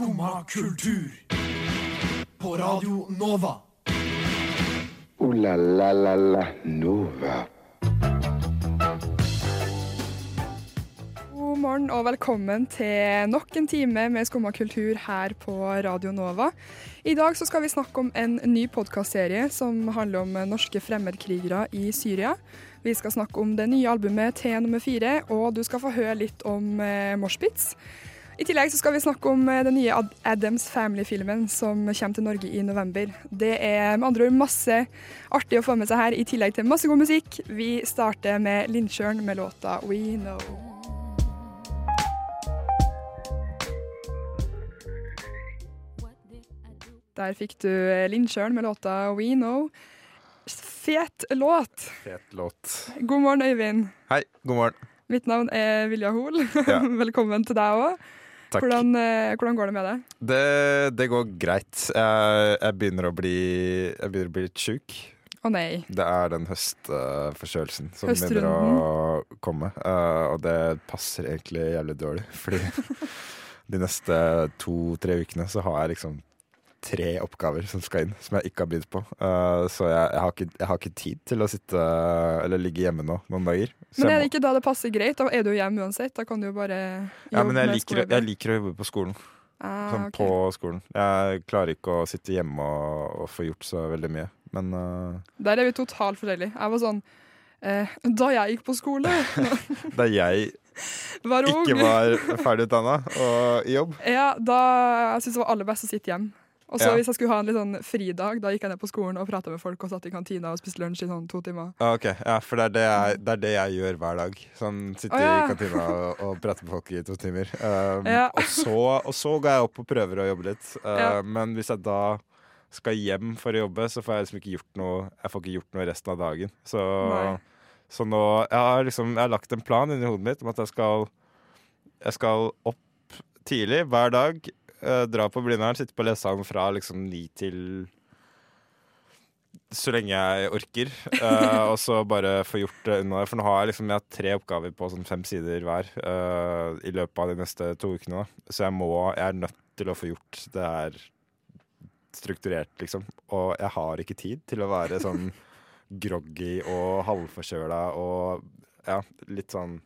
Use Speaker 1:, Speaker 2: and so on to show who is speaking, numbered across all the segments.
Speaker 1: Skumma kultur. På Radio Nova.
Speaker 2: O-la-la-la-la Nova.
Speaker 3: God morgen og velkommen til nok en time med Skumma kultur her på Radio Nova. I dag så skal vi snakke om en ny podkastserie som handler om norske fremmedkrigere i Syria. Vi skal snakke om det nye albumet T nummer fire, og du skal få høre litt om eh, Moshpits. I tillegg så skal vi snakke om eh, den nye Ad Adams Family-filmen som kommer til Norge i november. Det er med andre ord masse artig å få med seg her, i tillegg til masse god musikk. Vi starter med Lindsjøen med låta We Know. Der fikk du Lindsjøen med låta We Know. Fet låt.
Speaker 4: Fet låt.
Speaker 3: God morgen, Øyvind.
Speaker 4: Hei, god morgen.
Speaker 3: Mitt navn er Vilja Hoel.
Speaker 4: Ja.
Speaker 3: Velkommen til deg òg. Hvordan, eh, hvordan går det med deg?
Speaker 4: Det, det går greit. Jeg, jeg, begynner å bli, jeg begynner å bli litt sjuk.
Speaker 3: Å nei.
Speaker 4: Det er den høstforkjølelsen som
Speaker 3: Høstrunden.
Speaker 4: begynner å komme. Uh, og det passer egentlig jævlig dårlig, fordi de neste to-tre ukene så har jeg liksom tre oppgaver som skal inn, som jeg ikke har begynt på. Uh, så jeg, jeg, har ikke, jeg har ikke tid til å sitte eller ligge hjemme nå noen dager. Så
Speaker 3: Men er det ikke da det passer greit? Da er du hjemme uansett. Da kan du jo bare jobbe
Speaker 4: ja, men jeg
Speaker 3: med
Speaker 4: liker, jeg liker å jobbe på skolen.
Speaker 3: Ah,
Speaker 4: sånn
Speaker 3: okay.
Speaker 4: på skolen. Jeg klarer ikke å sitte hjemme og, og få gjort så veldig mye. Men uh,
Speaker 3: Der er vi totalt forskjellige. Jeg var sånn uh, Da jeg gikk på skole,
Speaker 4: da jeg
Speaker 3: var ung
Speaker 4: ikke var ferdig utdanna og i jobb
Speaker 3: Ja, da jeg det var aller best å sitte hjemme. Og så
Speaker 4: Ja.
Speaker 3: hvis jeg skulle ha en litt sånn fridag, da gikk jeg ned på skolen og prata med folk og satt i kantina og spiste lunsj i sånn to timer.
Speaker 4: Ok, ja, For det er det, jeg, det er det jeg gjør hver dag. Sånn Sitte
Speaker 3: oh, ja.
Speaker 4: i kantina og, og prate med folk i to timer. Um,
Speaker 3: Ja.
Speaker 4: og, så, og så går jeg opp og prøver å jobbe litt. Uh. Men hvis jeg da skal hjem for å jobbe, så får jeg liksom ikke gjort noe Jeg får ikke gjort noe resten av dagen. Så, så nå Jeg har liksom Jeg har lagt en plan inni hodet mitt om at jeg skal Jeg skal opp tidlig hver dag. Eh, dra på Blindern, sitte på lesesalen fra liksom ni til så lenge jeg orker. Uh, og så bare få gjort det unna. For nå har jeg liksom Jeg har tre oppgaver på sånn fem sider hver uh, i løpet av de neste to ukene. Da. Så jeg må Jeg er nødt til å få gjort det her strukturert, liksom. Og jeg har ikke tid til å være sånn groggy og halvforkjøla og ja, litt sånn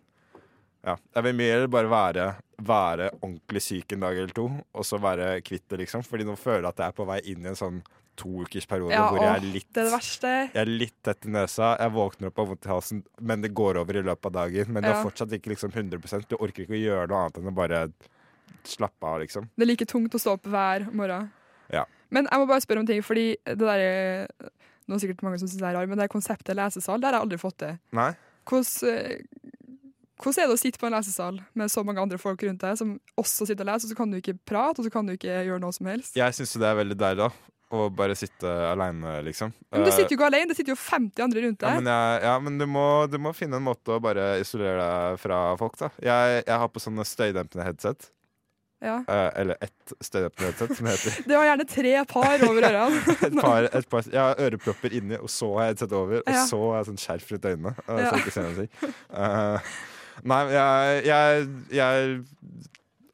Speaker 4: ja. Jeg vil mer bare være, være ordentlig syk en dag eller to, og så være kvitt det, liksom. Fordi nå føler jeg at jeg er på vei inn i en sånn toukersperiode
Speaker 3: Ja,
Speaker 4: hvor jeg er litt
Speaker 3: Det er det
Speaker 4: jeg er litt tett i nesa, jeg våkner opp av vondt i halsen, men det går over i løpet av dagen. Men
Speaker 3: ja.
Speaker 4: det er fortsatt ikke liksom 100 Du orker ikke å gjøre noe annet enn å bare slappe av, liksom.
Speaker 3: Det er like tungt å stå opp hver morgen.
Speaker 4: Ja.
Speaker 3: Men jeg må bare spørre om ting, fordi det der er Nå er det sikkert mange som synes det er rart, men det konseptet lesesal, det har jeg aldri fått til. Hvordan, eh, hvordan er det å sitte på en lesesal med så mange andre folk rundt deg, som også sitter og leser, og så kan du ikke prate, og så kan du ikke gjøre noe som helst?
Speaker 4: Jeg syns det er veldig deilig, da. Å bare sitte aleine, liksom.
Speaker 3: Men du
Speaker 4: Eh,
Speaker 3: sitter jo ikke alene, det sitter jo 50 andre rundt
Speaker 4: ja,
Speaker 3: deg.
Speaker 4: men, jeg, ja, men du, må, du må finne en måte å bare isolere deg fra folk, da. Jeg, jeg har på sånne støydempende headset.
Speaker 3: Ja.
Speaker 4: Eh, eller ett støydempende headset, som det heter.
Speaker 3: Det var gjerne tre par over ørene.
Speaker 4: et par, et par, jeg har ørepropper inni, og så har jeg headset over, og
Speaker 3: Ja.
Speaker 4: så har jeg sånn skjerf rundt øynene.
Speaker 3: Ja.
Speaker 4: Så ikke ser noe. Uh, nei, jeg, jeg, jeg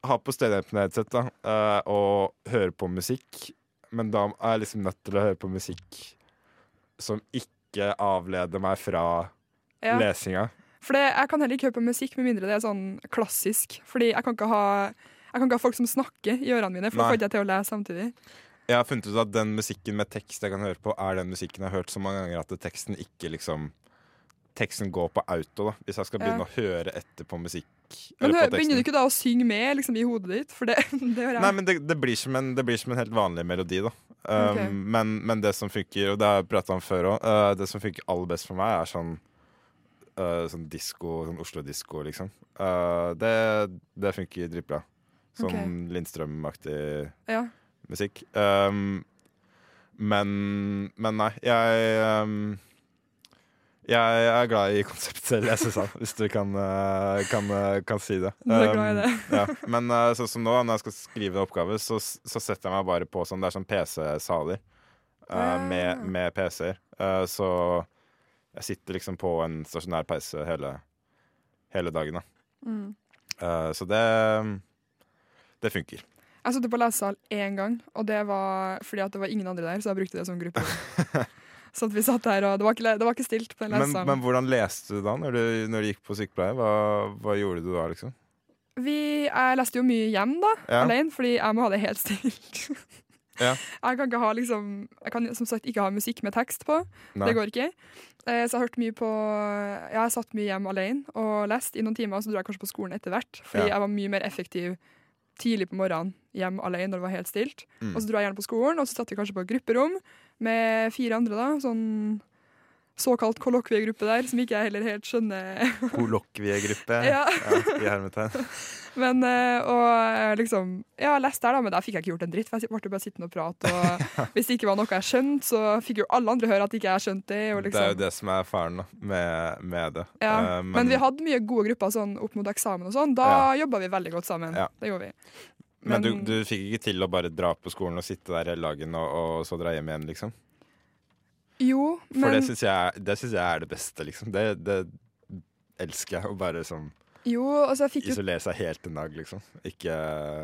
Speaker 4: har på støydempende headset da, eh, og hører på musikk, men da er jeg liksom nødt til å høre på musikk som ikke avleder meg fra
Speaker 3: Ja.
Speaker 4: lesinga.
Speaker 3: For det, jeg kan heller ikke høre på musikk med mindre det er sånn klassisk. Fordi jeg kan ikke ha, jeg kan ikke ha folk som snakker i ørene mine, for da
Speaker 4: får
Speaker 3: får ikke jeg til å lese samtidig.
Speaker 4: Jeg har funnet ut at den musikken med tekst jeg kan høre på, er den musikken jeg har hørt så mange ganger at teksten ikke liksom Teksten går på auto, da. Hvis jeg skal begynne
Speaker 3: Ja.
Speaker 4: å høre etter på musikk.
Speaker 3: Men hø-
Speaker 4: på
Speaker 3: begynner du ikke da å synge med liksom, i hodet ditt? For det, det gjør jeg.
Speaker 4: Nei, men det, det, blir som en, det blir som en helt vanlig melodi, da. Um,
Speaker 3: okay.
Speaker 4: men, men det som funker, og det har jeg prata om før òg, det som funker aller best for meg, er sånn uh, Sånn disko, sånn Oslo-disko, liksom. Uh, det, det funker dritbra. Sånn
Speaker 3: okay.
Speaker 4: Lindstrøm-aktig
Speaker 3: Ja.
Speaker 4: musikk. Um, men, men nei, jeg um, Jeg er glad i konseptet lesesal, hvis du kan, uh, kan, uh, kan si det.
Speaker 3: Du er glad i det.
Speaker 4: Um, ja. Men uh, sånn som nå, når jeg skal skrive en oppgave, så, så setter jeg meg bare på sånn Det er sånn PC-saler uh,
Speaker 3: Ah.
Speaker 4: med, med PC-er. Så jeg sitter liksom på en stasjonær PC hele, hele dagen, da.
Speaker 3: Mm.
Speaker 4: Så det Det funker.
Speaker 3: Jeg satt på lesesal én gang, og det var fordi at det var ingen andre der, så jeg brukte det som gruppe. så at vi satt der, og det var ikke, det var ikke stilt på den
Speaker 4: Men,
Speaker 3: lesesalen.
Speaker 4: men hvordan leste du da, når du, når du gikk på sykepleie? Hva, hva gjorde du da, liksom?
Speaker 3: Vi, jeg leste jo mye hjem da,
Speaker 4: Ja.
Speaker 3: alene, fordi jeg må ha det helt stilt.
Speaker 4: Ja.
Speaker 3: Jeg kan ikke ha liksom Jeg kan som sagt ikke ha musikk med tekst på.
Speaker 4: Nei.
Speaker 3: Det går ikke. Eh, så jeg har mye på Jeg satt mye hjem alene og lest i noen timer, så dro jeg kanskje på skolen etter hvert. Fordi
Speaker 4: Ja.
Speaker 3: jeg var mye mer effektiv tidlig på morgenen hjem alene når det var helt stilt.
Speaker 4: Mm.
Speaker 3: Og så dro jeg gjerne på skolen, og så satt vi kanskje på grupperom med fire andre, da. Sånn såkalt kollokviegruppe der, som ikke jeg heller helt skjønner
Speaker 4: Kollokviegruppe.
Speaker 3: Ja.
Speaker 4: I hermetegn.
Speaker 3: Men eh, og eh, liksom Ja, leste der, da, men der fikk jeg ikke gjort en dritt. For jeg ble bare sittende og prate. Og hvis det ikke var noe jeg skjønte, så fikk jo alle andre høre at ikke jeg skjønte det. Og
Speaker 4: Det er
Speaker 3: liksom.
Speaker 4: jo det som er faren med, med det.
Speaker 3: Ja,
Speaker 4: Eh,
Speaker 3: men, vi hadde mye gode grupper sånn opp mot eksamen og sånn. Da
Speaker 4: Ja.
Speaker 3: jobba vi veldig godt sammen.
Speaker 4: Ja.
Speaker 3: Det gjorde vi.
Speaker 4: Men du,
Speaker 3: men-
Speaker 4: du fikk ikke til å bare dra på skolen og sitte der hele dagen og, og så dra hjem igjen, liksom?
Speaker 3: Jo,
Speaker 4: For
Speaker 3: men
Speaker 4: det syns jeg, jeg er det beste, liksom. Det, det elsker jeg. Å bare sånn
Speaker 3: Jo, altså jeg fikk jo
Speaker 4: isolere seg helt en dag, liksom. Ikke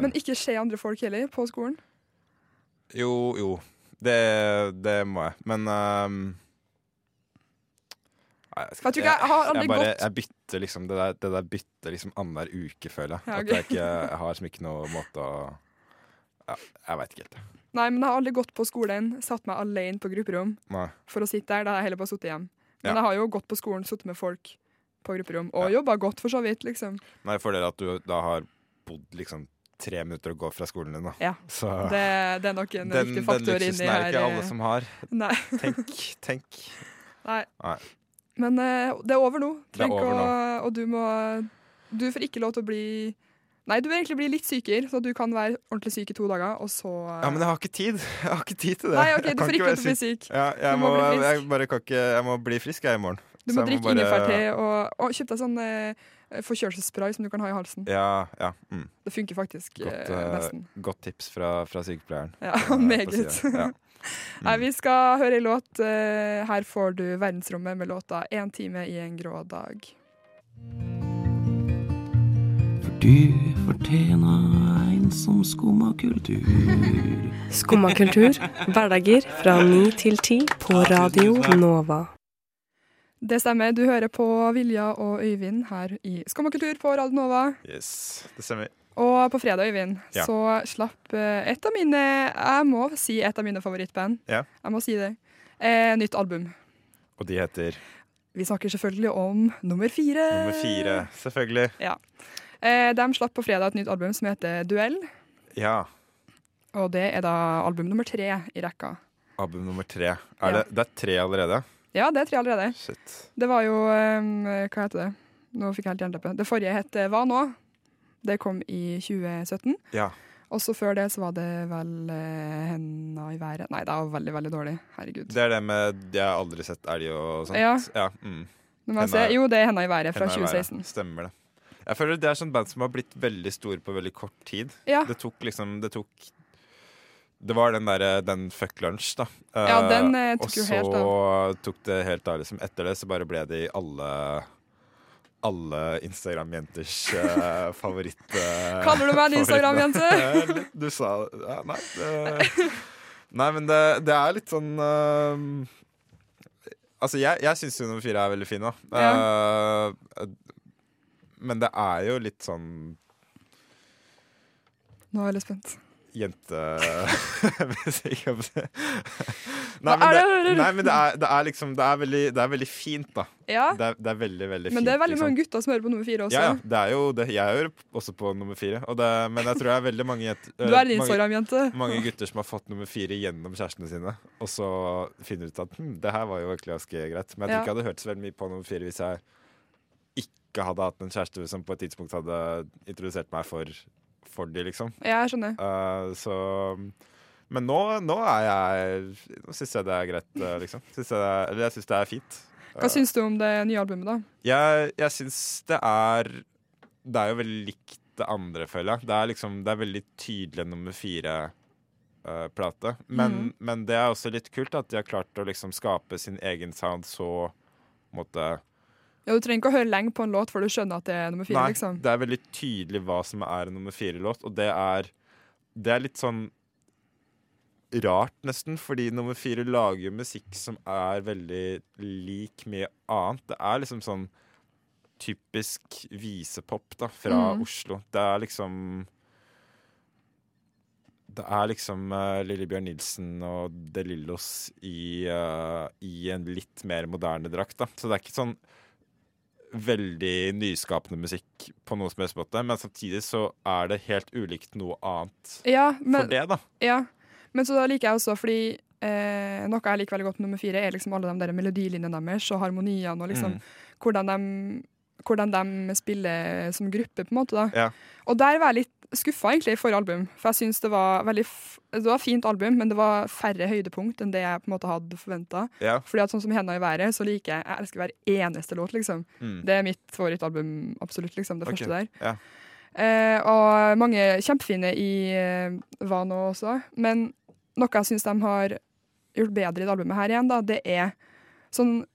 Speaker 3: Men ikke se andre folk heller, på skolen.
Speaker 4: Jo, jo. Det, det må jeg. Men nei, jeg,
Speaker 3: For jeg jeg
Speaker 4: bare, Jeg bytter liksom Det der, det der bytter liksom annenhver uke, føler jeg.
Speaker 3: Ja,
Speaker 4: At jeg, ikke, jeg har liksom ikke noe måte å ja, Jeg veit ikke helt.
Speaker 3: Nei, men jeg har aldri gått på skolen, satt meg alene på grupperom
Speaker 4: Nei.
Speaker 3: for å sitte der. Da har jeg heller bare sittet hjemme. Men
Speaker 4: Ja.
Speaker 3: jeg har jo gått på skolen, sittet med folk på grupperom, og jobba godt, for så vidt, liksom.
Speaker 4: Nei, for dere at du da har bodd liksom tre minutter å gå fra skolen din, da.
Speaker 3: Ja.
Speaker 4: Så
Speaker 3: Det, det er nok en
Speaker 4: den,
Speaker 3: viktig faktor inni
Speaker 4: luksusen er det ikke alle
Speaker 3: eh,
Speaker 4: som har.
Speaker 3: Nei.
Speaker 4: Tenk, tenk.
Speaker 3: Nei.
Speaker 4: Nei.
Speaker 3: Men uh, det er over nå. Ikke
Speaker 4: over
Speaker 3: å- Og du må Du får ikke lov til å bli Nei, du vil egentlig bli litt sykere, så du kan være ordentlig syk i to dager, og så
Speaker 4: Ja, men jeg har ikke tid. Jeg har ikke tid til det.
Speaker 3: Nei, OK,
Speaker 4: Jeg
Speaker 3: du får ikke lov til å bli
Speaker 4: syk. Ja, jeg, må,
Speaker 3: må bli frisk.
Speaker 4: jeg, bare kan ikke, jeg må bli frisk jeg i morgen.
Speaker 3: Du må drikke
Speaker 4: bare-
Speaker 3: ingefærte og, og kjøpe deg sånn eh, forkjølelsesspray som du kan ha i halsen.
Speaker 4: Ja, ja. Mm.
Speaker 3: Det funker faktisk
Speaker 4: Godt,
Speaker 3: eh,
Speaker 4: eh,
Speaker 3: nesten.
Speaker 4: godt tips fra, fra sykepleieren.
Speaker 3: Ja, meget.
Speaker 4: Ja.
Speaker 3: Nei, vi skal høre ei låt. eh, her får du Verdensrommet med låta 'Én time i en grå dag'.
Speaker 5: For du fortjener en som skumma kultur.
Speaker 6: Skumma kultur, hverdager fra ni til ti på Radio Nova.
Speaker 3: Det stemmer. Du hører på Vilja og Øyvind her i Skummakultur på Radio Nova.
Speaker 4: Yes, det stemmer.
Speaker 3: Og på fredag, Øyvind,
Speaker 4: Ja.
Speaker 3: så slapp eh, et av mine Jeg må si et av mine favorittband.
Speaker 4: Ja.
Speaker 3: Jeg må si det. Eh, nytt album.
Speaker 4: Og de heter
Speaker 3: Vi snakker selvfølgelig om nummer fire.
Speaker 4: nummer fire, selvfølgelig.
Speaker 3: Eh, de slapp på fredag et nytt album som heter Duell.
Speaker 4: Ja.
Speaker 3: Og det er da album nummer tre i rekka.
Speaker 4: Album nummer tre. Er
Speaker 3: Ja.
Speaker 4: det, det er tre allerede?
Speaker 3: Ja, det er tre allerede.
Speaker 4: Shit.
Speaker 3: Det var jo um, Hva heter det? Nå fikk jeg helt jernteppe. Det forrige het eh, Hva nå? Det kom i 2017.
Speaker 4: Ja.
Speaker 3: Og så før det så var det vel eh, Henda i været. Nei, det var veldig, veldig dårlig. Herregud.
Speaker 4: Det er det med Jeg har aldri sett elg og sånt.
Speaker 3: Ja.
Speaker 4: ja mm.
Speaker 3: Nå må jeg
Speaker 4: Henda-
Speaker 3: se. Jo, det er Henda i været fra
Speaker 4: Henda i været.
Speaker 3: 2016.
Speaker 4: Stemmer det. Jeg føler det er sånn band som har blitt veldig store på veldig kort tid.
Speaker 3: Ja.
Speaker 4: Det tok liksom Det tok Det var den derre Den Fuck Lunch, da.
Speaker 3: Ja,
Speaker 4: Eh,
Speaker 3: den, eh, tok
Speaker 4: og så tok det helt av. Liksom. Etter det så bare ble det i alle alle Instagram-jenters uh, favoritt... Uh,
Speaker 3: Kaller du meg en Instagram-jente?
Speaker 4: du sa ja, Nei. Det, nei, men det, det er litt sånn uh, Altså, jeg, jeg syns jo nummer fire er veldig fin, da. Ja. men det er jo litt sånn
Speaker 3: Nå er jeg litt spent.
Speaker 4: Jente... Hvis jeg kan si Nei, men,
Speaker 3: det
Speaker 4: nei, men det, er, det er liksom Det er veldig, det er veldig fint, da.
Speaker 3: Ja,
Speaker 4: Det er, det er veldig, veldig fint.
Speaker 3: men det er veldig
Speaker 4: liksom.
Speaker 3: mange gutter som hører på nummer fire også.
Speaker 4: Ja, ja, det er jo det. Jeg hører også på nummer fire. Men jeg tror det er veldig mange, jenter,
Speaker 3: Du er din
Speaker 4: mange,
Speaker 3: Instagram-jente.
Speaker 4: mange gutter som har fått nummer fire gjennom kjærestene sine, og så finner ut at hm, det her var jo egentlig ganske greit. Men jeg tror ikke jeg hadde hørt så veldig mye på nummer fire hvis jeg ikke hadde hatt en kjæreste som på et tidspunkt hadde introdusert meg for, for de, liksom.
Speaker 3: Ja, jeg skjønner.
Speaker 4: Uh, så Men nå, nå er jeg Nå syns jeg det er greit, eh, liksom. Synes jeg er, eller jeg syns det er fint.
Speaker 3: Hva syns du om det nye albumet, da?
Speaker 4: Jeg, jeg syns det er Det er jo veldig likt det andre, føler jeg. Det er liksom Det er veldig tydelig nummer fire-plate. men,
Speaker 3: mm.
Speaker 4: men det er også litt kult at de har klart å liksom skape sin egen sound så på en måte
Speaker 3: Ja, Du trenger ikke å høre lenge på en låt før du skjønner at det er nummer fire.
Speaker 4: Nei,
Speaker 3: liksom.
Speaker 4: det er veldig tydelig hva som er en nummer fire-låt, og det er det er litt sånn rart, nesten, fordi nummer fire lager musikk som er veldig lik mye annet. Det er liksom sånn typisk visepop da, fra
Speaker 3: Mm.
Speaker 4: Oslo. Det er liksom Det er liksom uh, Lillebjørn Nilsen og De Lillos i, uh, i en litt mer moderne drakt. Da. Så det er ikke sånn veldig nyskapende musikk på noe som helst måte, men samtidig så er det helt ulikt noe annet
Speaker 3: Ja,
Speaker 4: for det, da.
Speaker 3: ja. men så da liker jeg også fordi eh, noe jeg liker veldig godt med nummer fire, er liksom alle de der melodilinjene deres og harmoniene og liksom
Speaker 4: Mm.
Speaker 3: hvordan, de, hvordan de spiller som gruppe, på en måte. da.
Speaker 4: Ja.
Speaker 3: Og der var jeg litt skuffa egentlig i forrige album, for jeg syns det var veldig det var fint album, men det var færre høydepunkt enn det jeg på en måte hadde forventa.
Speaker 4: Ja.
Speaker 3: Fordi at sånn som 'Henda i været' så liker jeg Jeg elsker hver eneste låt, liksom.
Speaker 4: Mm.
Speaker 3: Det er mitt favorittalbum, absolutt, liksom. Det
Speaker 4: okay.
Speaker 3: første der.
Speaker 4: ja.
Speaker 3: Eh, og mange kjempefine i eh, Vano også. Men noe jeg syns de har gjort bedre i det albumet her igjen, da, det er sånn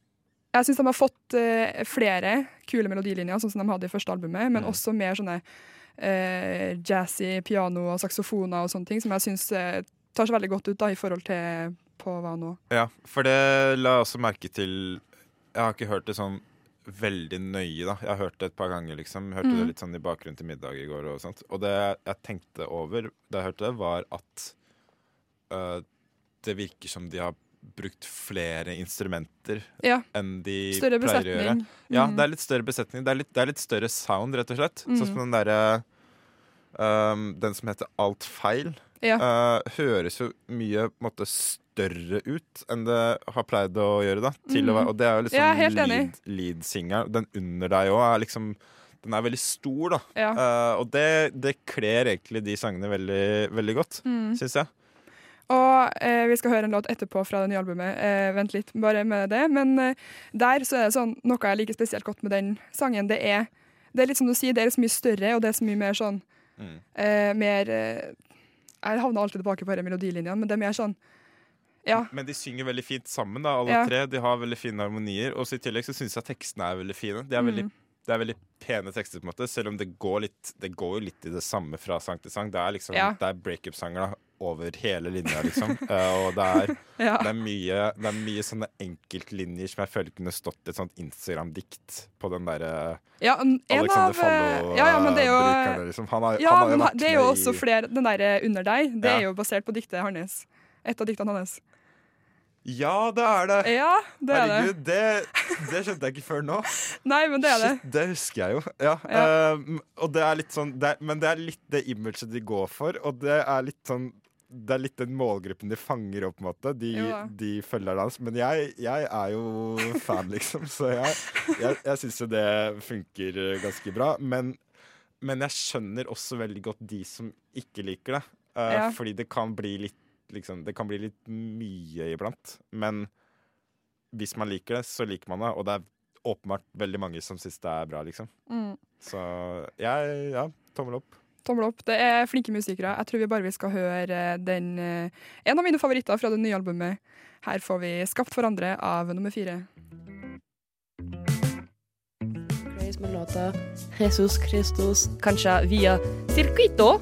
Speaker 3: Jeg syns de har fått eh, flere kule melodilinjer, sånn som de hadde i første albumet, men
Speaker 4: Mm.
Speaker 3: også mer sånne eh, jazzy piano og saksofoner og sånne ting, som jeg syns eh, tar seg veldig godt ut da, i forhold til på hva nå.
Speaker 4: Ja, for det la jeg også merke til Jeg har ikke hørt det sånn veldig nøye, da. Jeg har hørt det et par ganger, liksom. Hørte
Speaker 3: Mm.
Speaker 4: det litt sånn i bakgrunnen til middag i går og sånt. Og det jeg tenkte over da jeg hørte det, var at øh, det virker som de har brukt flere instrumenter
Speaker 3: Ja.
Speaker 4: enn de
Speaker 3: Større
Speaker 4: pleier å gjøre. Ja,
Speaker 3: Mm.
Speaker 4: det er litt større besetning. Det er litt, det er litt større sound, rett og slett.
Speaker 3: Mm.
Speaker 4: Sånn som den derre um, Den som heter Alt feil.
Speaker 3: Ja.
Speaker 4: uh, høres jo mye måte større ut enn det har pleid å gjøre. da til å
Speaker 3: Mm.
Speaker 4: være, Og det er jo liksom
Speaker 3: enig.
Speaker 4: lead, lead-singeren. Den under deg òg er liksom Den er veldig stor, da.
Speaker 3: Ja.
Speaker 4: Uh, og det, det kler egentlig de sangene veldig, veldig godt,
Speaker 3: Mm.
Speaker 4: syns jeg.
Speaker 3: Og eh, vi skal høre en låt etterpå fra det nye albumet. Eh, vent litt bare med det. Men eh, der så er det sånn, noe jeg liker spesielt godt med den sangen, det er det er litt som du sier, det er så mye større, og det er så mye mer sånn
Speaker 4: Mm.
Speaker 3: eh, Mer eh, Jeg havner alltid tilbake på disse melodilinjene, men det er mer sånn Ja.
Speaker 4: Men de synger veldig fint sammen, da, alle
Speaker 3: Ja.
Speaker 4: tre. De har veldig fine harmonier. Og i tillegg så syns jeg tekstene er veldig fine. De er veldig,
Speaker 3: Mm.
Speaker 4: Det er veldig pene tekster, på en måte selv om det går litt Det går jo litt i det samme fra sang til sang. Det er liksom
Speaker 3: Ja.
Speaker 4: Det er breakup-sanger over hele linja, liksom. uh, og det er,
Speaker 3: ja.
Speaker 4: det, er mye, det er mye sånne enkeltlinjer som jeg føler kunne stått et sånt Instagram-dikt på den derre
Speaker 3: ja
Speaker 4: Alexander
Speaker 3: av eh,
Speaker 4: Fallo-brukeren.
Speaker 3: Ja, ja, men det er jo
Speaker 4: liksom. Han har,
Speaker 3: Ja,
Speaker 4: han har jo vært
Speaker 3: det er jo også flere Den derre Under deg, det er jo basert på diktet hans. Et av diktene hans.
Speaker 4: Ja, det er det!
Speaker 3: Ja, det er.
Speaker 4: Herregud, det, det skjønte jeg ikke før nå.
Speaker 3: Nei, men det er det.
Speaker 4: Shit, det husker jeg jo. Ja.
Speaker 3: Ja.
Speaker 4: Uh, det er sånn det er, Men det er litt det imaget de går for, og det er litt sånn det er litt den målgruppen de fanger opp, på en måte. De, de følger dans. Men jeg, jeg er jo fan, liksom. Så jeg, jeg, jeg syns jo det funker ganske bra. Men, men jeg skjønner også veldig godt de som ikke liker det. Uh,
Speaker 3: Ja.
Speaker 4: Fordi det kan bli litt liksom, Det kan bli litt mye iblant. Men hvis man liker det, så liker man det. Og det er åpenbart veldig mange som syns det er bra, liksom.
Speaker 3: Mm.
Speaker 4: Så jeg, ja, tommel opp.
Speaker 3: Tommel opp. Det er flinke musikere. Jeg tror vi bare vi skal høre den eh, En av mine favoritter fra det nye albumet. Her får vi 'Skapt for andre' av nummer fire.
Speaker 7: Med låta Jesus Kristus, kanskje via Circuito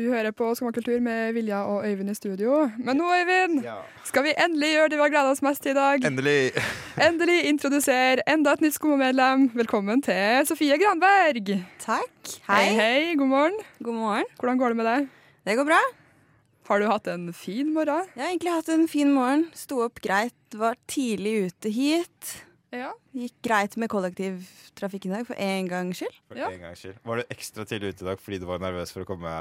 Speaker 3: Du hører på Skummakultur med Vilja og Øyvind i studio. Men nå, Øyvind, skal vi endelig gjøre det vi har gleda oss mest til i dag.
Speaker 4: Endelig.
Speaker 3: Endelig introdusere enda et nytt Skumma-medlem. Velkommen til Sofie Granberg.
Speaker 8: Takk.
Speaker 3: Hei,
Speaker 8: Hei.
Speaker 3: hei, god morgen.
Speaker 8: God morgen.
Speaker 3: Hvordan går det med deg?
Speaker 8: Det går bra.
Speaker 3: Har du hatt en fin morgen?
Speaker 8: Jeg har egentlig hatt en fin morgen. Sto opp greit. Var tidlig ute hit.
Speaker 3: Ja.
Speaker 8: Gikk greit med kollektivtrafikk i dag, for en gangs skyld.
Speaker 4: For
Speaker 3: Ja.
Speaker 4: en gangs skyld. Var du ekstra tidlig ute i dag fordi du var nervøs for å komme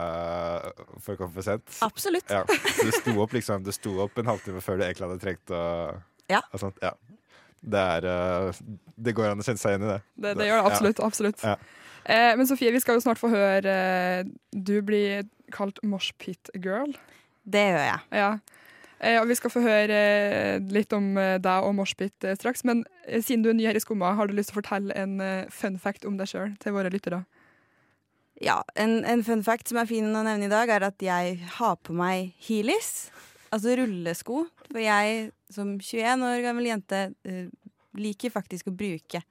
Speaker 4: for, å komme for sent?
Speaker 8: Absolutt.
Speaker 4: Ja. Du sto opp liksom Du sto opp en halvtime før du egentlig hadde trengt å
Speaker 8: Ja.
Speaker 4: og sånt. ja. Det er eh, Det går an å kjenne seg igjen i det.
Speaker 3: Det, det gjør det absolutt. absolutt.
Speaker 4: Ja.
Speaker 3: Eh, men Sofie, vi skal jo snart få høre eh, Du blir kalt Mosh Pit Girl.
Speaker 8: Det gjør jeg.
Speaker 3: Ja. Eh, og Vi skal få høre eh, litt om eh, deg og moshpit eh, straks. Men siden du er ny her i Skumma, har du lyst til å fortelle en fun fact om deg sjøl til våre lyttere?
Speaker 8: Ja, en, en fun fact som er fin å nevne i dag, er at jeg har på meg heelys. Altså rullesko. For jeg som 21 år gammel jente liker faktisk å bruke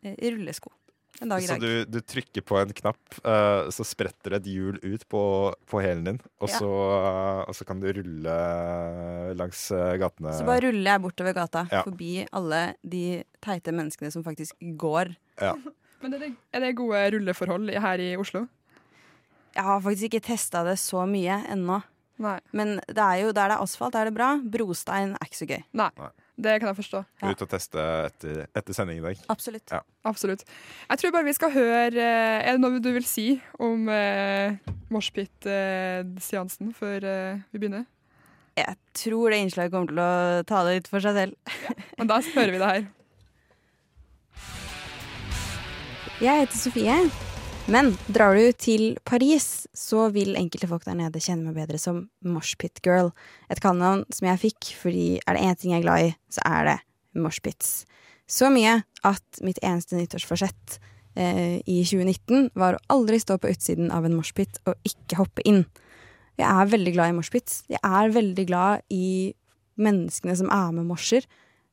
Speaker 8: rullesko. En dag i
Speaker 4: Så du, du trykker på en knapp, uh, så spretter det et hjul ut på, på hælen din, og,
Speaker 8: Ja.
Speaker 4: så, uh, og så kan du rulle langs eh, gatene.
Speaker 8: Så bare ruller jeg bortover gata
Speaker 4: Ja.
Speaker 8: forbi alle de teite menneskene som faktisk går.
Speaker 4: Ja.
Speaker 3: Men er det, er det gode rulleforhold her i Oslo?
Speaker 8: Jeg har faktisk ikke testa det så mye ennå.
Speaker 3: Nei.
Speaker 8: Men det er jo der det er asfalt, er det bra. Brostein er ikke så gøy.
Speaker 3: Nei. Det kan jeg forstå.
Speaker 8: Ja.
Speaker 4: Ut og teste etter, etter sending i dag.
Speaker 8: Absolutt.
Speaker 4: Ja.
Speaker 3: Absolutt. Jeg tror bare vi skal høre eh, Er det noe du vil si om eh, moshpit-seansen før eh, vi begynner?
Speaker 8: Jeg tror det innslaget kommer til å ta det litt for seg selv.
Speaker 3: Men da hører vi det her.
Speaker 8: Jeg heter Sofie. Men drar du til Paris, så vil enkelte folk der nede kjenne meg bedre som Moshpit Girl. Et kallenavn som jeg fikk fordi er det én ting jeg er glad i, så er det moshpits. Så mye at mitt eneste nyttårsforsett eh, i 2019 var å aldri stå på utsiden av en moshpit og ikke hoppe inn. Jeg er veldig glad i moshpits. Jeg er veldig glad i menneskene som er med morser.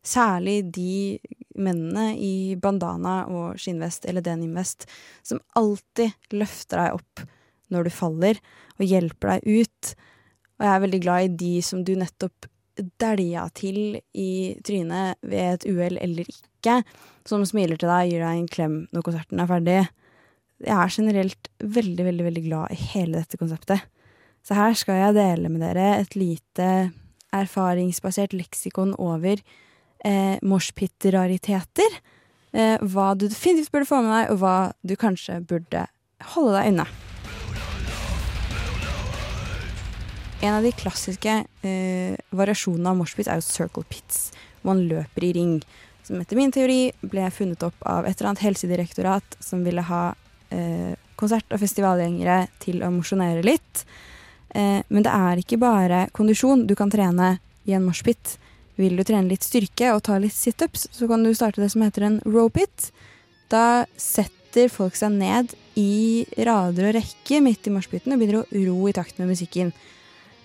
Speaker 8: Særlig de mennene i bandana og skinnvest eller denimvest som alltid løfter deg opp når du faller, og hjelper deg ut. Og jeg er veldig glad i de som du nettopp dælja til i trynet ved et uhell eller ikke, som smiler til deg, og gir deg en klem når konserten er ferdig. Jeg er generelt veldig, veldig, veldig glad i hele dette konseptet. Så her skal jeg dele med dere et lite erfaringsbasert leksikon over eh, moshpit-rariteter. Eh, hva du definitivt burde få med deg, og hva du kanskje burde holde deg unna. En av de klassiske eh, variasjonene av moshpit er jo circle pits, hvor man løper i ring. Som etter min teori ble funnet opp av et eller annet helsedirektorat som ville ha eh, konsert- og festivalgjengere til å mosjonere litt. Eh, men det er ikke bare kondisjon du kan trene i en moshpit. Vil du trene litt styrke og ta litt situps, så kan du starte det som heter en row-pit. Da setter folk seg ned i rader og rekker midt i moshpiten og begynner å ro i takt med musikken.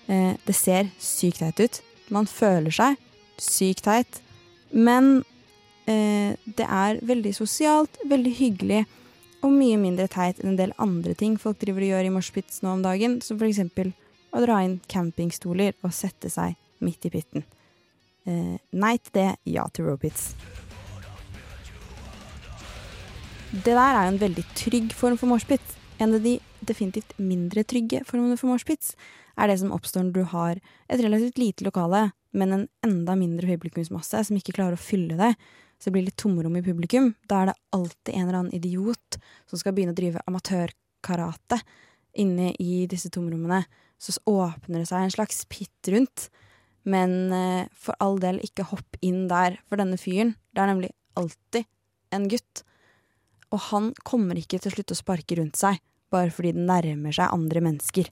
Speaker 8: Eh, det ser sykt teit ut. Man føler seg sykt teit. Men eh, det er veldig sosialt, veldig hyggelig og mye mindre teit enn en del andre ting folk driver og gjør i moshpits nå om dagen, som eksempel å dra inn campingstoler og sette seg midt i pitten. Eh, nei til det, ja til Robits. Det der er jo en veldig trygg form for moshpit. En av de definitivt mindre trygge formene for moshpits er det som oppstår når du har et relativt lite lokale, men en enda mindre publikumsmasse som ikke klarer å fylle det. Så det blir litt tomrom i publikum. Da er det alltid en eller annen idiot som skal begynne å drive amatørkarate inne i disse tomrommene. Så åpner det seg en slags pitt rundt. Men eh, for all del, ikke hopp inn der. For denne fyren, det er nemlig alltid en gutt. Og han kommer ikke til å slutte å sparke rundt seg bare fordi den nærmer seg andre mennesker.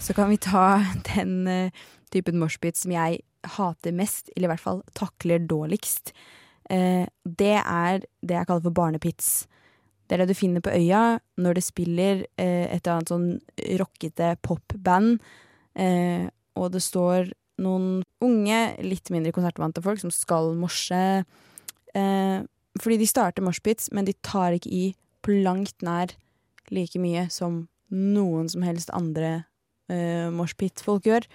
Speaker 8: Så kan vi ta den eh, typen moshpit som jeg hater mest, eller i hvert fall takler dårligst. Eh, det er det jeg kaller for barnepits. Det er det du finner på øya når det spiller eh, et eller annet sånn rockete popband, eh, og det står noen unge, litt mindre konsertvante folk som skal morse. Eh, fordi de starter moshpits, men de tar ikke i på langt nær like mye som noen som helst andre eh, moshpit-folk gjør.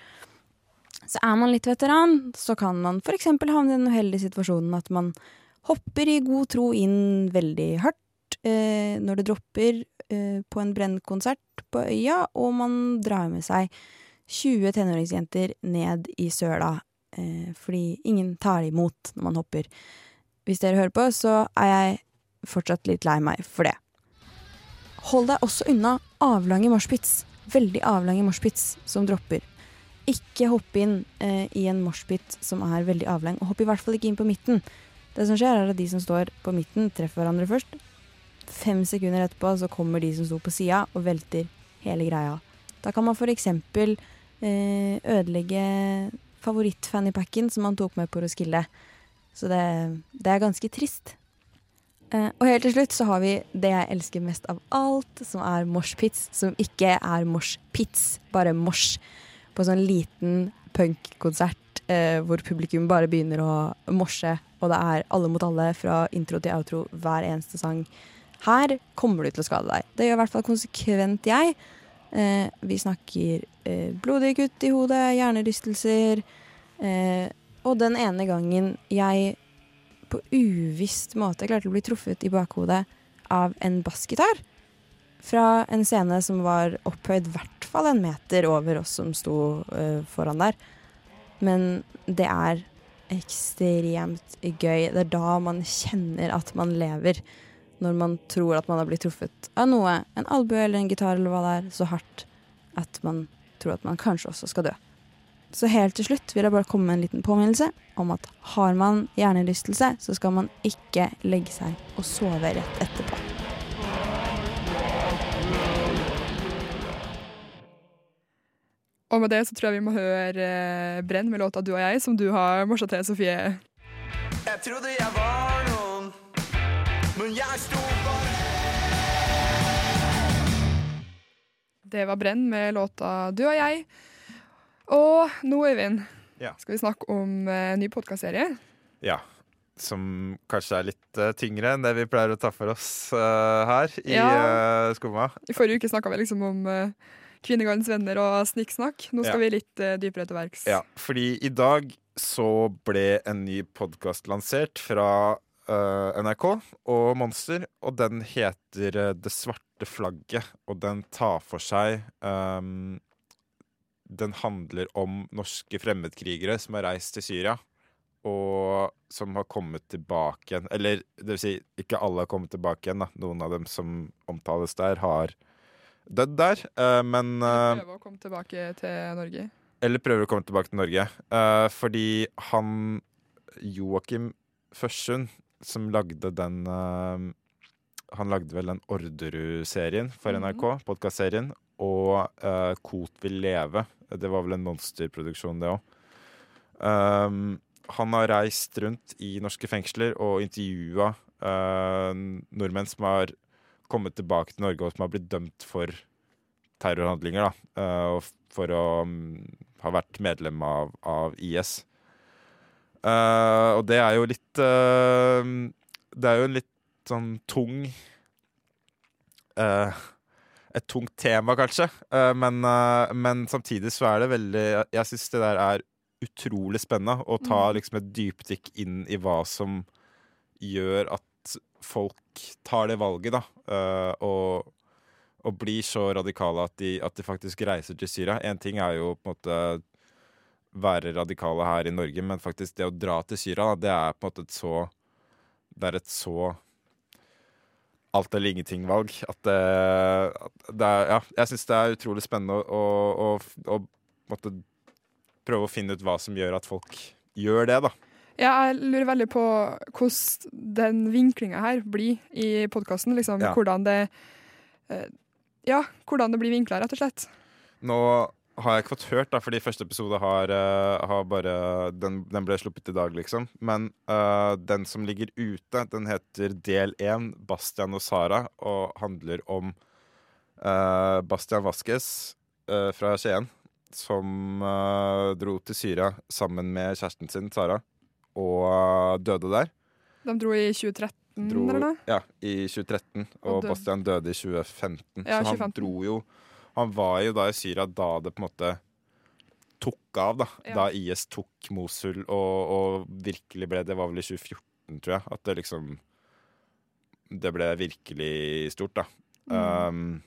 Speaker 8: Så er man litt veteran, så kan man eksempel havne i den uheldige situasjonen at man hopper i god tro inn veldig hardt eh, når det dropper eh, på en brennkonsert på øya, og man drar med seg 20 tenåringsjenter ned i søla eh, fordi ingen tar imot når man hopper. Hvis dere hører på, så er jeg fortsatt litt lei meg for det. Hold deg også unna avlange moshpits. Veldig avlange moshpits som dropper. Ikke hopp inn eh, i en moshpit som er veldig avlang, og hopp i hvert fall ikke inn på midten. Det som skjer, er at de som står på midten, treffer hverandre først. Fem sekunder etterpå så kommer de som sto på sida, og velter hele greia. Da kan man f.eks. Eh, ødelegge favoritt-fannypacken som man tok med på Roskilde. Så det, det er ganske trist. Eh, og helt til slutt så har vi det jeg elsker mest av alt, som er moshpits. Som ikke er moshpits, bare mosh. På sånn liten punkkonsert eh, hvor publikum bare begynner å morse, og det er alle mot alle fra intro til outro hver eneste sang. Her kommer du til å skade deg. Det gjør i hvert fall konsekvent jeg. Eh, vi snakker eh, blodige kutt i hodet, hjernerystelser. Eh, og den ene gangen jeg på uvisst måte klarte å bli truffet i bakhodet av en bassgitar. Fra en scene som var opphøyd i hvert fall en meter over oss som sto eh, foran der. Men det er ekstremt gøy. Det er da man kjenner at man lever. Når man tror at man har blitt truffet av noe, en albue eller en gitar eller hva det er, så hardt at man tror at man kanskje også skal dø. Så helt til slutt vil jeg bare komme med en liten påminnelse om at har man hjernerystelse, så skal man ikke legge seg og sove rett etterpå.
Speaker 3: Og med det så tror jeg vi må høre eh, Brenn med låta 'Du og jeg', som du har morsa til, Sofie.
Speaker 1: Jeg trodde jeg var noen, men jeg sto bare
Speaker 3: Det var Brenn med låta 'Du og jeg'. Og nå, Øyvind,
Speaker 4: Ja.
Speaker 3: skal vi snakke om uh, ny podkastserie.
Speaker 4: Ja. Som kanskje er litt uh, tyngre enn det vi pleier å ta for oss uh, her i
Speaker 3: Ja.
Speaker 4: Uh, Skumma.
Speaker 3: I forrige uke snakka vi liksom om uh, Kvinnegardens venner og snikksnakk. Nå skal
Speaker 4: Ja.
Speaker 3: vi litt dypere til verks.
Speaker 4: Ja, fordi i dag så ble en ny podkast lansert fra eh, NRK og Monster, og den heter uh, Det svarte flagget, og den tar for seg um, Den handler om norske fremmedkrigere som har reist til Syria. Og som har kommet tilbake igjen. Eller det vil si, ikke alle har kommet tilbake igjen. Da. Noen av dem som omtales der, har dødd der. Uh, men uh,
Speaker 3: Prøve å komme tilbake til Norge.
Speaker 4: eller prøver å komme tilbake til Norge. Fordi han Joakim Førsund, som lagde den eh, Han lagde vel den Orderud-serien for
Speaker 3: NRK,
Speaker 4: NRK, podkastserien, og uh, Kot vil leve. Det var vel en monsterproduksjon, det òg. han har reist rundt i norske fengsler og intervjua nordmenn som har kommet tilbake til Norge og som har blitt dømt for terrorhandlinger, da. uh, for å um, ha vært medlem av, av IS. Eh, og det er jo litt uh, Det er jo en litt sånn tung uh, Et tungt tema, kanskje. Men, men samtidig så er det veldig Jeg syns det der er utrolig spennende å ta
Speaker 3: Mm.
Speaker 4: liksom et dypdykk inn i hva som gjør at folk tar det valget, da. og og blir så radikale at de, at de faktisk reiser til Syria. Én ting er jo på en måte være radikale her i Norge, men faktisk det å dra til Syria, det er på en måte et så Det er et så alt eller ingenting-valg. At det, at det er Ja, jeg syns det er utrolig spennende å, å, å, på prøve å finne ut hva som gjør at folk gjør det, da.
Speaker 3: Ja, jeg lurer veldig på hvordan den vinklinga her blir i podkasten. Liksom,
Speaker 4: Ja.
Speaker 3: hvordan det eh, Ja, hvordan det blir vinkla, rett og slett.
Speaker 4: Nå har jeg ikke fått hørt, da, fordi første episode har, uh, har bare den, den ble sluppet i dag, liksom. Men uh, den som ligger ute, den heter Del 1, Bastian og Sara, og handler om uh, Bastian Vasques fra Skien, som dro til Syria sammen med kjæresten sin, Sara, og døde der.
Speaker 3: De dro i 2013,
Speaker 4: Dro,
Speaker 3: eller noe?
Speaker 4: ja, i 2013, og,
Speaker 3: Og.
Speaker 4: Bastian døde i 2015.
Speaker 3: Ja,
Speaker 4: så han dro jo Han var jo da i Syria da det på en måte tok av, da.
Speaker 3: Ja.
Speaker 4: Da IS tok Mosul og, og virkelig ble Det var vel i 2014, tror jeg, at det liksom Det ble virkelig stort, da. Um,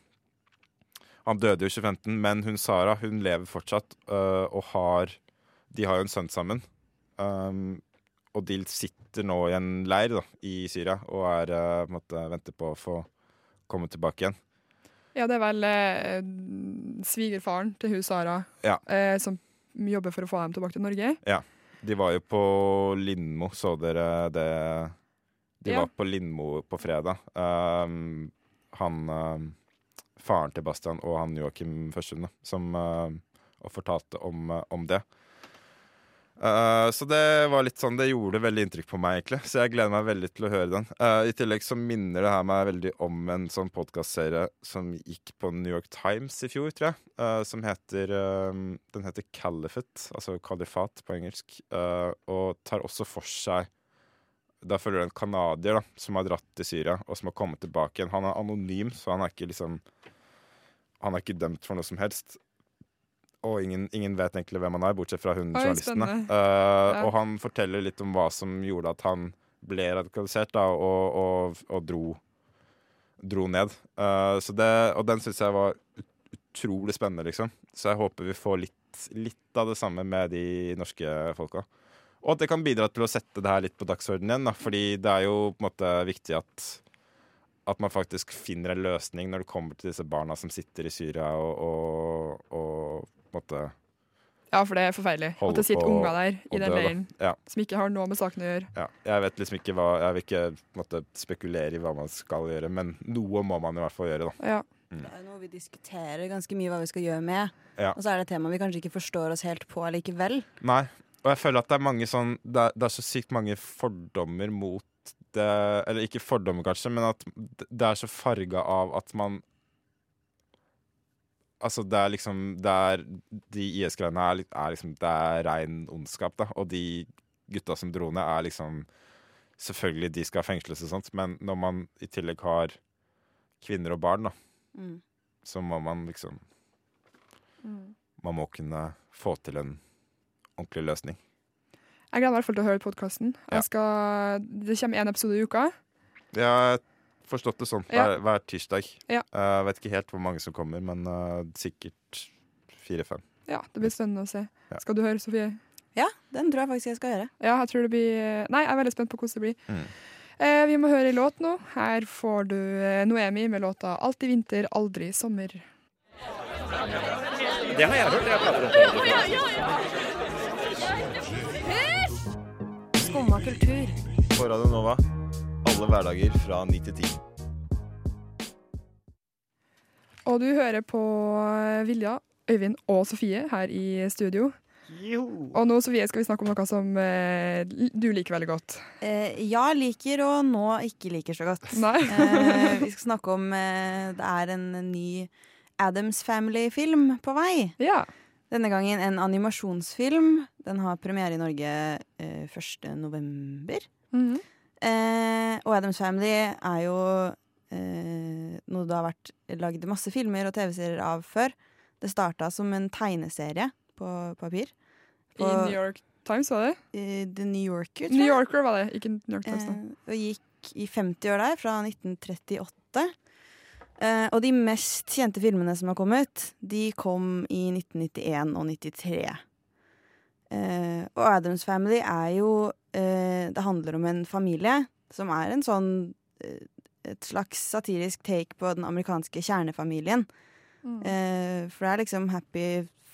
Speaker 4: han døde jo i 2015, men hun Sara hun lever fortsatt uh, og har De har jo en sønn sammen. Um, og de sitter nå i en leir da, i Syria og er, uh, på en måte, venter på å få komme tilbake igjen.
Speaker 3: Ja, det er vel eh, svigerfaren til hun Sara
Speaker 4: Ja.
Speaker 3: eh, som jobber for å få dem tilbake til Norge.
Speaker 4: Ja. De var jo på Lindmo, så dere det? De
Speaker 3: Ja.
Speaker 4: var på Lindmo på fredag. Um, han um, faren til Bastian og han Joakim Førsund, som eh, og fortalte om, eh, om det. Eh, så det var litt sånn, det gjorde veldig inntrykk på meg, egentlig. Så jeg gleder meg veldig til å høre den. Uh, I tillegg så minner det her meg veldig om en sånn podkastserie som gikk på New York Times i fjor, tror jeg. Uh, som heter eh, Den heter Califate, altså kalifat på engelsk. og tar også for seg Da følger du en canadier som har dratt til Syria, og som har kommet tilbake igjen. Han er anonym, så han er ikke liksom Han er ikke dømt for noe som helst. Og ingen, ingen vet egentlig hvem han er, bortsett fra hun
Speaker 3: Oi,
Speaker 4: journalisten. Uh.
Speaker 3: Ja.
Speaker 4: Og han forteller litt om hva som gjorde at han ble radikalisert da, og, og, og dro, dro ned. Uh, så det, og den syns jeg var utrolig spennende, liksom. Så jeg håper vi får litt, litt av det samme med de norske folka. Og at det kan bidra til å sette det her litt på dagsordenen igjen. Da. Fordi det er jo på en måte viktig at, at man faktisk finner en løsning når det kommer til disse barna som sitter i Syria og, og, og måte
Speaker 3: Ja, for det er forferdelig. At det sitter
Speaker 4: på
Speaker 3: unger der i den leiren
Speaker 4: Ja.
Speaker 3: som ikke har noe med saken å gjøre.
Speaker 4: Ja, jeg vet liksom ikke hva Jeg vil ikke måte, spekulere i hva man skal gjøre, men noe må man i hvert fall gjøre, da.
Speaker 3: Ja.
Speaker 4: Mm.
Speaker 8: Det er noe vi diskuterer ganske mye hva vi skal gjøre med.
Speaker 4: Ja.
Speaker 8: Og så er det et tema vi kanskje ikke forstår oss helt på likevel.
Speaker 4: Nei. Og jeg føler at det er mange sånn Det er, det er så sykt mange fordommer mot det Eller ikke fordommer, kanskje, men at det er så farga av at man Altså, det er liksom det er, De IS-greiene er, er liksom Det er rein ondskap, da. Og de gutta som dro ned, er liksom Selvfølgelig, de skal fengsles og sånt, men når man i tillegg har kvinner og barn, da,
Speaker 8: Mm.
Speaker 4: så må man liksom Man må kunne få til en ordentlig løsning.
Speaker 3: Jeg gleder meg i hvert fall til å høre podkasten.
Speaker 4: Ja.
Speaker 3: Det kommer én episode i uka.
Speaker 4: Jeg har forstått det sånn
Speaker 3: Ja.
Speaker 4: hver, hver tirsdag.
Speaker 3: Ja.
Speaker 4: Jeg vet ikke helt hvor mange som kommer, men uh, sikkert fire-fem.
Speaker 3: Ja, Det blir spennende å se.
Speaker 4: Ja.
Speaker 3: Skal du høre, Sofie?
Speaker 8: Ja, den tror jeg faktisk jeg skal gjøre.
Speaker 3: Ja, jeg tror det blir Nei, jeg er veldig spent på hvordan det blir.
Speaker 4: Mm.
Speaker 3: Uh, vi må høre en låt nå. Her får du eh, Noemi med låta 'Alltid vinter, aldri sommer'.
Speaker 9: Det har jeg hørt. Jeg prater om det.
Speaker 7: Skumma kultur.
Speaker 4: På Radio Nova alle hverdager fra 9 til 10.
Speaker 3: Og du hører på Vilja, Øyvind og Sofie her i studio. Og nå Sofie, skal vi snakke om noe som eh, du liker veldig godt.
Speaker 8: Eh, ja, liker og nå ikke liker så godt.
Speaker 3: Nei.
Speaker 8: eh, vi skal snakke om eh, Det er en ny Adams Family-film på vei.
Speaker 3: Ja.
Speaker 8: Denne gangen en animasjonsfilm. Den har premiere i Norge eh, 1. november.
Speaker 3: Mhm.
Speaker 8: Eh, og Adams Family er jo eh, noe det har vært lagd masse filmer og TV-serier av før. Det starta som en tegneserie på papir.
Speaker 3: I New York Times, var det?
Speaker 8: I The New Yorker, tror jeg. New.
Speaker 3: Yorker var det, ikke New York Times.
Speaker 8: Eh, og gikk i 50 år der, fra 1938. Eh, og de mest kjente filmene som har kommet, de kom i 1991 og 1993. Eh, og Adams Family er jo eh, Det handler om en familie som er en sånn eh, Et slags satirisk take på den amerikanske kjernefamilien.
Speaker 3: Mm.
Speaker 8: Eh, for det er liksom happy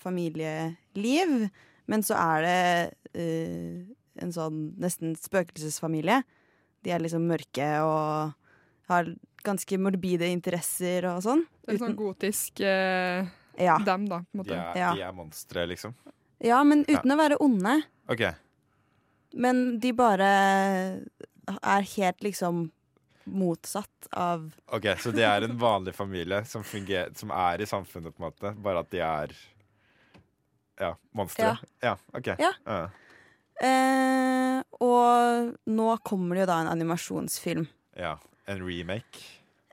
Speaker 8: familieliv, men så er det eh, en sånn nesten spøkelsesfamilie. De er liksom mørke og har ganske morbide interesser og sånn.
Speaker 3: Det er sånn gotisk eh,
Speaker 8: Ja.
Speaker 3: dem, da, på en
Speaker 4: De er,
Speaker 8: Ja.
Speaker 4: de er monstre, liksom.
Speaker 8: Ja, men uten å være onde.
Speaker 4: OK.
Speaker 8: Men de bare er helt liksom motsatt av
Speaker 4: ok, Så de er en vanlig familie som, fungerer, som er i samfunnet, på en måte. Bare at de er ja, monstre. Ja. OK.
Speaker 8: Ja.
Speaker 4: Uh.
Speaker 8: eh, Og nå kommer det jo da en animasjonsfilm.
Speaker 4: ja. En remake.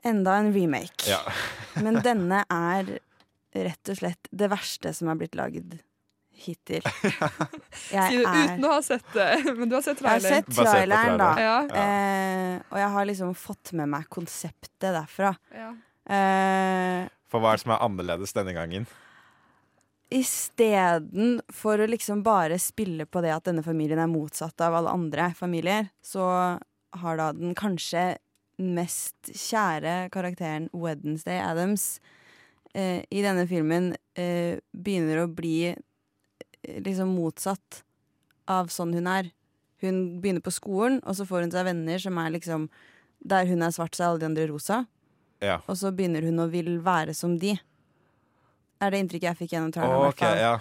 Speaker 8: Enda en remake.
Speaker 4: Ja.
Speaker 8: Men denne er rett og slett det verste som er blitt lagd hittil. Jeg
Speaker 3: Si det
Speaker 8: er-
Speaker 3: uten å ha sett det, men du har sett
Speaker 8: Jeg har sett traileren, da.
Speaker 3: Ja.
Speaker 8: Eh, og jeg har liksom fått med meg konseptet derfra.
Speaker 3: Ja.
Speaker 8: Eh,
Speaker 4: For hva er det som er annerledes denne gangen?
Speaker 8: Istedenfor å liksom bare spille på det at denne familien er motsatt av alle andre familier, så har da den kanskje mest kjære karakteren Wednesday Adams eh, i denne filmen eh, begynner å bli eh, liksom motsatt av sånn hun er. Hun begynner på skolen, og så får hun seg venner som er liksom Der hun er svart, så er alle de andre rosa.
Speaker 4: Ja.
Speaker 8: og så begynner hun å vil være som de. Er det inntrykket jeg fikk gjennom traileren.
Speaker 4: Oh,
Speaker 8: okay,
Speaker 4: ja.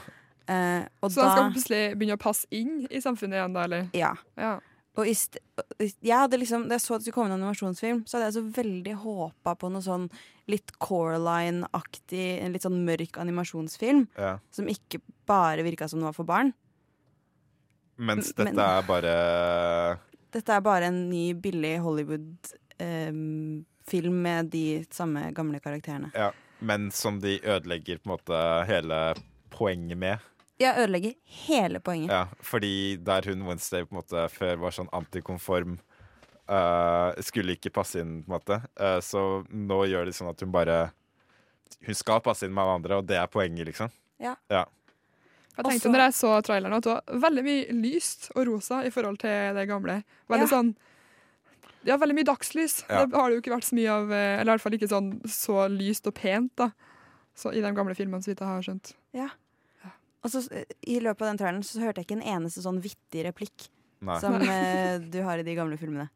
Speaker 8: Eh, og
Speaker 3: Så han
Speaker 8: da,
Speaker 3: skal plutselig begynne å passe inn i samfunnet igjen, da, eller?
Speaker 8: ja.
Speaker 3: Ja.
Speaker 8: Og jeg hadde liksom, da jeg så at det skulle komme en animasjonsfilm, så hadde jeg så veldig håpa på noe sånn litt Coraline-aktig, en litt sånn mørk animasjonsfilm.
Speaker 4: ja.
Speaker 8: Som ikke bare virka som den var for barn.
Speaker 4: Mens
Speaker 8: Men-
Speaker 4: dette er bare
Speaker 8: Dette er bare en ny, billig Hollywood-film med de samme gamle karakterene.
Speaker 4: Ja. Men som de ødelegger på en måte hele poenget med.
Speaker 8: Jeg ødelegger hele poenget.
Speaker 4: Ja, fordi der hun Wednesday på en måte før var sånn antikonform uh, Skulle ikke passe inn, på en måte. Uh, så nå gjør de sånn at hun bare Hun skal passe inn med alle andre, og det er poenget, liksom.
Speaker 8: Ja.
Speaker 4: Ja.
Speaker 3: Jeg tenkte
Speaker 8: Også-
Speaker 3: når jeg så traileren at det var veldig mye lyst og rosa i forhold til det gamle. Veldig
Speaker 8: Ja.
Speaker 3: sånn Ja, veldig mye dagslys.
Speaker 4: Ja.
Speaker 3: Det har det jo ikke vært så mye av eh, Eller i hvert fall ikke sånn så lyst og pent, da. Så I de gamle filmene, så vidt jeg har skjønt.
Speaker 8: Og så eh, I løpet av den traileren så hørte jeg ikke en eneste sånn vittig replikk
Speaker 4: Nei.
Speaker 8: som eh, du har i de gamle filmene.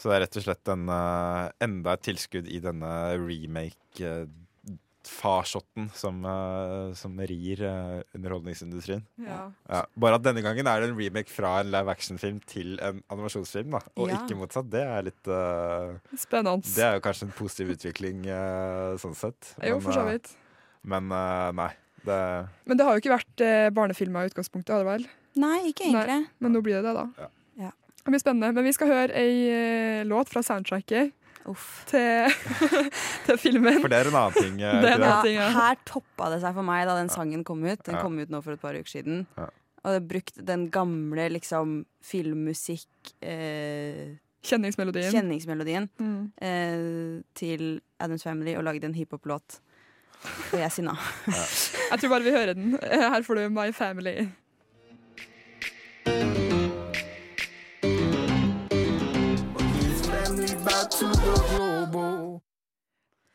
Speaker 4: Så det er rett og slett en, uh, enda et tilskudd i denne remake-farsotten som, uh, som rir eh, underholdningsindustrien.
Speaker 3: Ja.
Speaker 4: Ja. Bare at denne gangen er det en remake fra en live action-film til en animasjonsfilm, da. og
Speaker 8: Ja.
Speaker 4: ikke motsatt. Det er litt eh,
Speaker 3: Spennende.
Speaker 4: Det er jo kanskje en positiv utvikling eh, sånn sett.
Speaker 3: jo, for så
Speaker 4: eh,
Speaker 3: vidt.
Speaker 4: Men eh, nei. Det
Speaker 3: Men det har jo ikke vært eh, barnefilmer i utgangspunktet, har det vel?
Speaker 8: Nei, ikke egentlig.
Speaker 3: Men nå blir det det, da.
Speaker 4: Ja.
Speaker 8: Ja.
Speaker 3: Det blir spennende. Men vi skal høre ei eh, låt fra soundtracket
Speaker 8: Uff.
Speaker 3: til, til filmen.
Speaker 4: For det er en annen ting. eh,
Speaker 3: Det er en annen ting, ja.
Speaker 8: her toppa det seg for meg da den sangen kom ut. Den
Speaker 4: Ja.
Speaker 8: kom ut nå for et par uker siden.
Speaker 4: Ja.
Speaker 8: Og det brukte den gamle liksom filmmusikk eh,
Speaker 3: Kjenningsmelodien.
Speaker 8: Kjenningsmelodien
Speaker 3: Mm.
Speaker 8: eh, til Adams Family og lagde en hiphop-låt. Og jeg er sinna.
Speaker 3: Jeg tror bare vi hører den. Her får du My Family.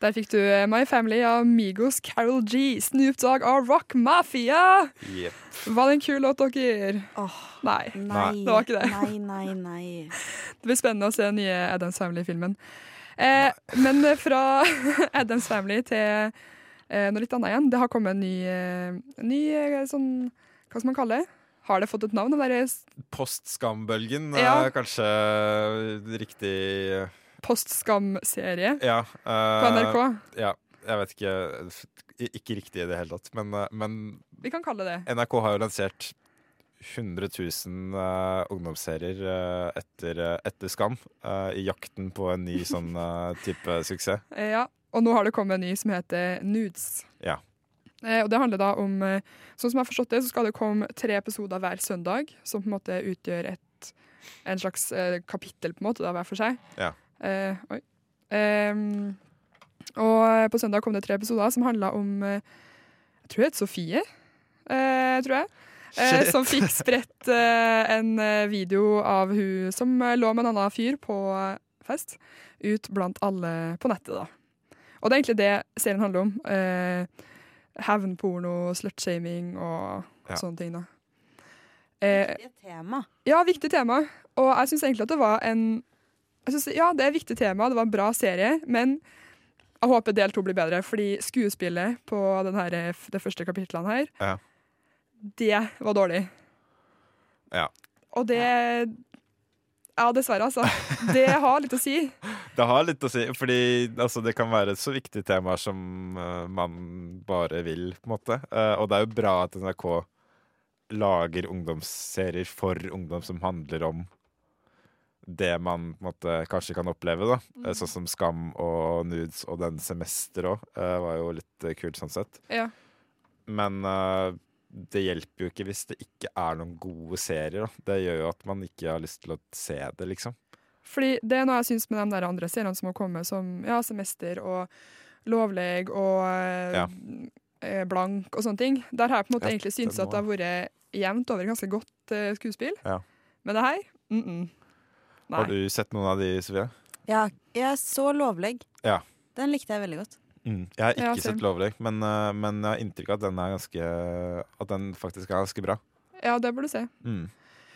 Speaker 3: Der fikk du eh, My Family av Migos, Carol G, Snoop Dogg og Rock Mafia.
Speaker 4: Yep.
Speaker 3: Var det en kul låt, dere?
Speaker 8: Oh,
Speaker 3: Nei.
Speaker 8: nei,
Speaker 3: det var ikke det.
Speaker 8: nei, nei, nei.
Speaker 3: Det blir spennende å se den nye Adams Family-filmen. Eh, men eh, fra Adams Family til eh, noe litt annet igjen. Det har kommet en ny, eh, ny eh, sånn Hva skal man kalle det? Har det fått et navn?
Speaker 4: Postskambølgen er Ja. kanskje riktig
Speaker 3: postskam-serie
Speaker 4: uh,
Speaker 3: på
Speaker 4: eh,
Speaker 3: NRK?
Speaker 4: Ja, jeg vet ikke. Ikke riktig i det hele tatt. Men, eh, men
Speaker 3: Vi kan kalle det det.
Speaker 4: NRK har jo lansert 100 000 uh, ungdomsserier uh, etter, eh, etter Skam. uh, I jakten på en ny sånn eh, type suksess.
Speaker 3: Eh, Ja, og nå har det kommet en ny som heter Nudes.
Speaker 4: Ja.
Speaker 3: Eh, og det handler da om eh, Sånn som jeg har forstått det, så skal det komme tre episoder hver søndag, som på en måte utgjør et, en slags eh, kapittel, på en måte, da, hver for seg.
Speaker 4: Ja.
Speaker 3: Eh, oi. Em, og på søndag kom det tre episoder som handla om eh, Jeg tror det het Sofie, eh, tror jeg. Eh, som fikk spredt eh, en eh, video av hun som eh, lå med en annen fyr på eh, fest, ut blant alle på nettet, da. Og det er egentlig det serien handler om. Eh, Hevnporno, slutshaming og
Speaker 4: Ja.
Speaker 3: sånne ting, da. Eh,
Speaker 8: er tema.
Speaker 3: ja, viktig tema. Og jeg syns egentlig at det var en jeg synes, Ja, det er et viktig tema, det var en bra serie, men jeg håper del to blir bedre, fordi skuespillet på denne, her, det første kapitlene her,
Speaker 4: Ja.
Speaker 3: det var dårlig.
Speaker 4: Ja.
Speaker 3: Og det Ja, dessverre, altså. Det har litt å si.
Speaker 4: Det har litt å si, fordi altså, det kan være et så viktig tema som uh, man bare vil, på en måte. Uh, og det er jo bra at NRK lager ungdomsserier for ungdom som handler om det man på en måte, kanskje kan oppleve. da. mm. Sånn som Skam og Nudes og den semester òg. var jo litt eh, kult sånn sett.
Speaker 3: Ja.
Speaker 4: Men eh, det hjelper jo ikke hvis det ikke er noen gode serier. Da. Det gjør jo at man ikke har lyst til å se det, liksom.
Speaker 3: Fordi det er noe jeg syns med de der andre seriene som har kommet, som ja, Semester og Lovleg og eh,
Speaker 4: Ja.
Speaker 3: eh, Blank og sånne ting. Der har jeg på en måte
Speaker 4: Ja,
Speaker 3: egentlig syntes at det har vært jevnt over ganske godt uh, skuespill.
Speaker 4: Ja.
Speaker 3: Men det her mm -mm. Nei.
Speaker 4: Har du sett noen av de, Sofie?
Speaker 8: Ja, jeg så Lovleg.
Speaker 4: Ja.
Speaker 8: Den likte jeg veldig godt.
Speaker 4: Mm. Jeg har ikke
Speaker 3: Ja,
Speaker 4: sett
Speaker 3: same.
Speaker 4: Men, eh, men jeg har inntrykk av at den, er ganske, at den faktisk er ganske bra.
Speaker 3: Ja, det bør du se.
Speaker 4: Mm.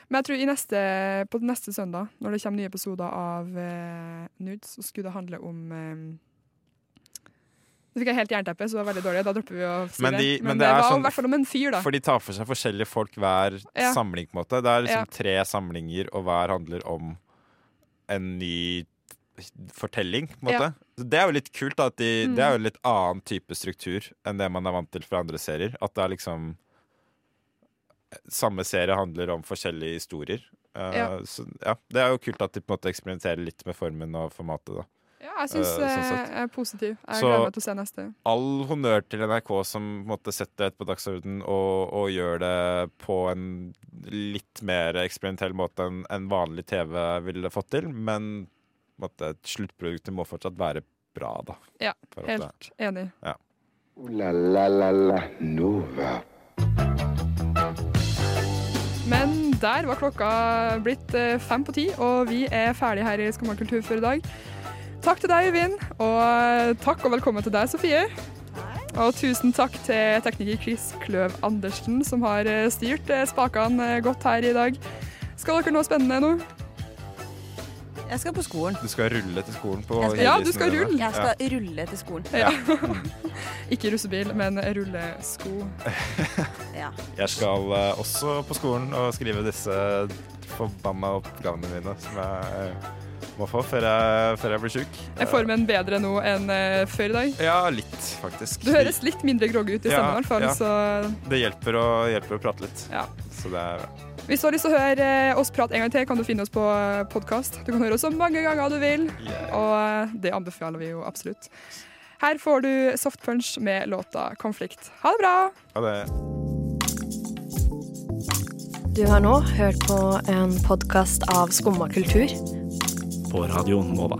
Speaker 3: Men jeg tror i neste, på neste søndag, når det kommer nye episoder av eh, Nudes, så skulle det handle om eh, Nå fikk jeg helt jernteppe, så det var veldig dårlig. Da dropper vi å si
Speaker 4: Men
Speaker 3: det.
Speaker 4: men
Speaker 3: Men
Speaker 4: det
Speaker 3: det,
Speaker 4: er
Speaker 3: var
Speaker 4: sånn-
Speaker 3: i hvert fall om en fyr, da.
Speaker 4: For de tar for seg forskjellige folk hver
Speaker 3: Ja.
Speaker 4: samling, på en måte. Det er liksom
Speaker 3: Ja.
Speaker 4: tre samlinger, og hver handler om en ny fortelling, på en måte. Det er jo litt kult, da. At de,
Speaker 3: Mm.
Speaker 4: Det er jo en litt annen type struktur enn det man er vant til fra andre serier. At det er liksom Samme serie handler om forskjellige historier. Uh,
Speaker 3: Ja.
Speaker 4: Så ja, det er jo kult at de på en måte eksperimenterer litt med formen og formatet, da.
Speaker 3: Ja, jeg syns
Speaker 4: uh, sånn
Speaker 3: jeg er positiv. Jeg gleder meg til å se neste.
Speaker 4: all honnør til NRK som måte setter dette på dagsordenen og, og gjør det på en litt mer eksperimentell måte enn en vanlig TV ville fått til. Men sluttproduktet må fortsatt være bra, da.
Speaker 3: Ja, helt enig.
Speaker 4: Ja.
Speaker 2: Ooh la la la la Nova.
Speaker 3: Men der var klokka blitt eh, fem på ti, og vi er ferdige her i Skumma kultur for i dag. Takk til deg, Øyvind, og eh, takk og velkommen til deg, Sofie. Og tusen takk til tekniker Chris Kløv Andersen, som har eh, styrt spakene godt her i dag. Skal dere noe spennende nå?
Speaker 10: Jeg skal på skolen.
Speaker 4: Du skal rulle til skolen på
Speaker 10: skal-
Speaker 3: Ja, du skal rulle.
Speaker 10: Jeg skal rulle til skolen.
Speaker 3: Ja. Ikke russebil, men rullesko.
Speaker 10: Ja.
Speaker 4: Jeg skal eh, også på skolen og skrive disse forbanna oppgavene mine som jeg eh, må få før jeg, før jeg blir sjuk.
Speaker 3: Er formen bedre nå enn eh, før i dag?
Speaker 4: Ja, litt, faktisk.
Speaker 3: Du høres litt mindre groggy ut i stemmen, i hvert fall.
Speaker 4: ja.
Speaker 3: Så
Speaker 4: Det hjelper å, hjelper å prate litt.
Speaker 3: Ja.
Speaker 4: Så det er
Speaker 3: hvis du har lyst til å høre eh, oss prate en gang til, kan du finne oss på podkast. Du kan høre oss så mange ganger du vil, og eh, det anbefaler vi jo absolutt. Her får du Soft Punch med låta 'Konflikt'. Ha det bra!
Speaker 4: Ha det
Speaker 6: Du har nå hørt på en podkast av Skumma kultur.
Speaker 5: På Radio Nova.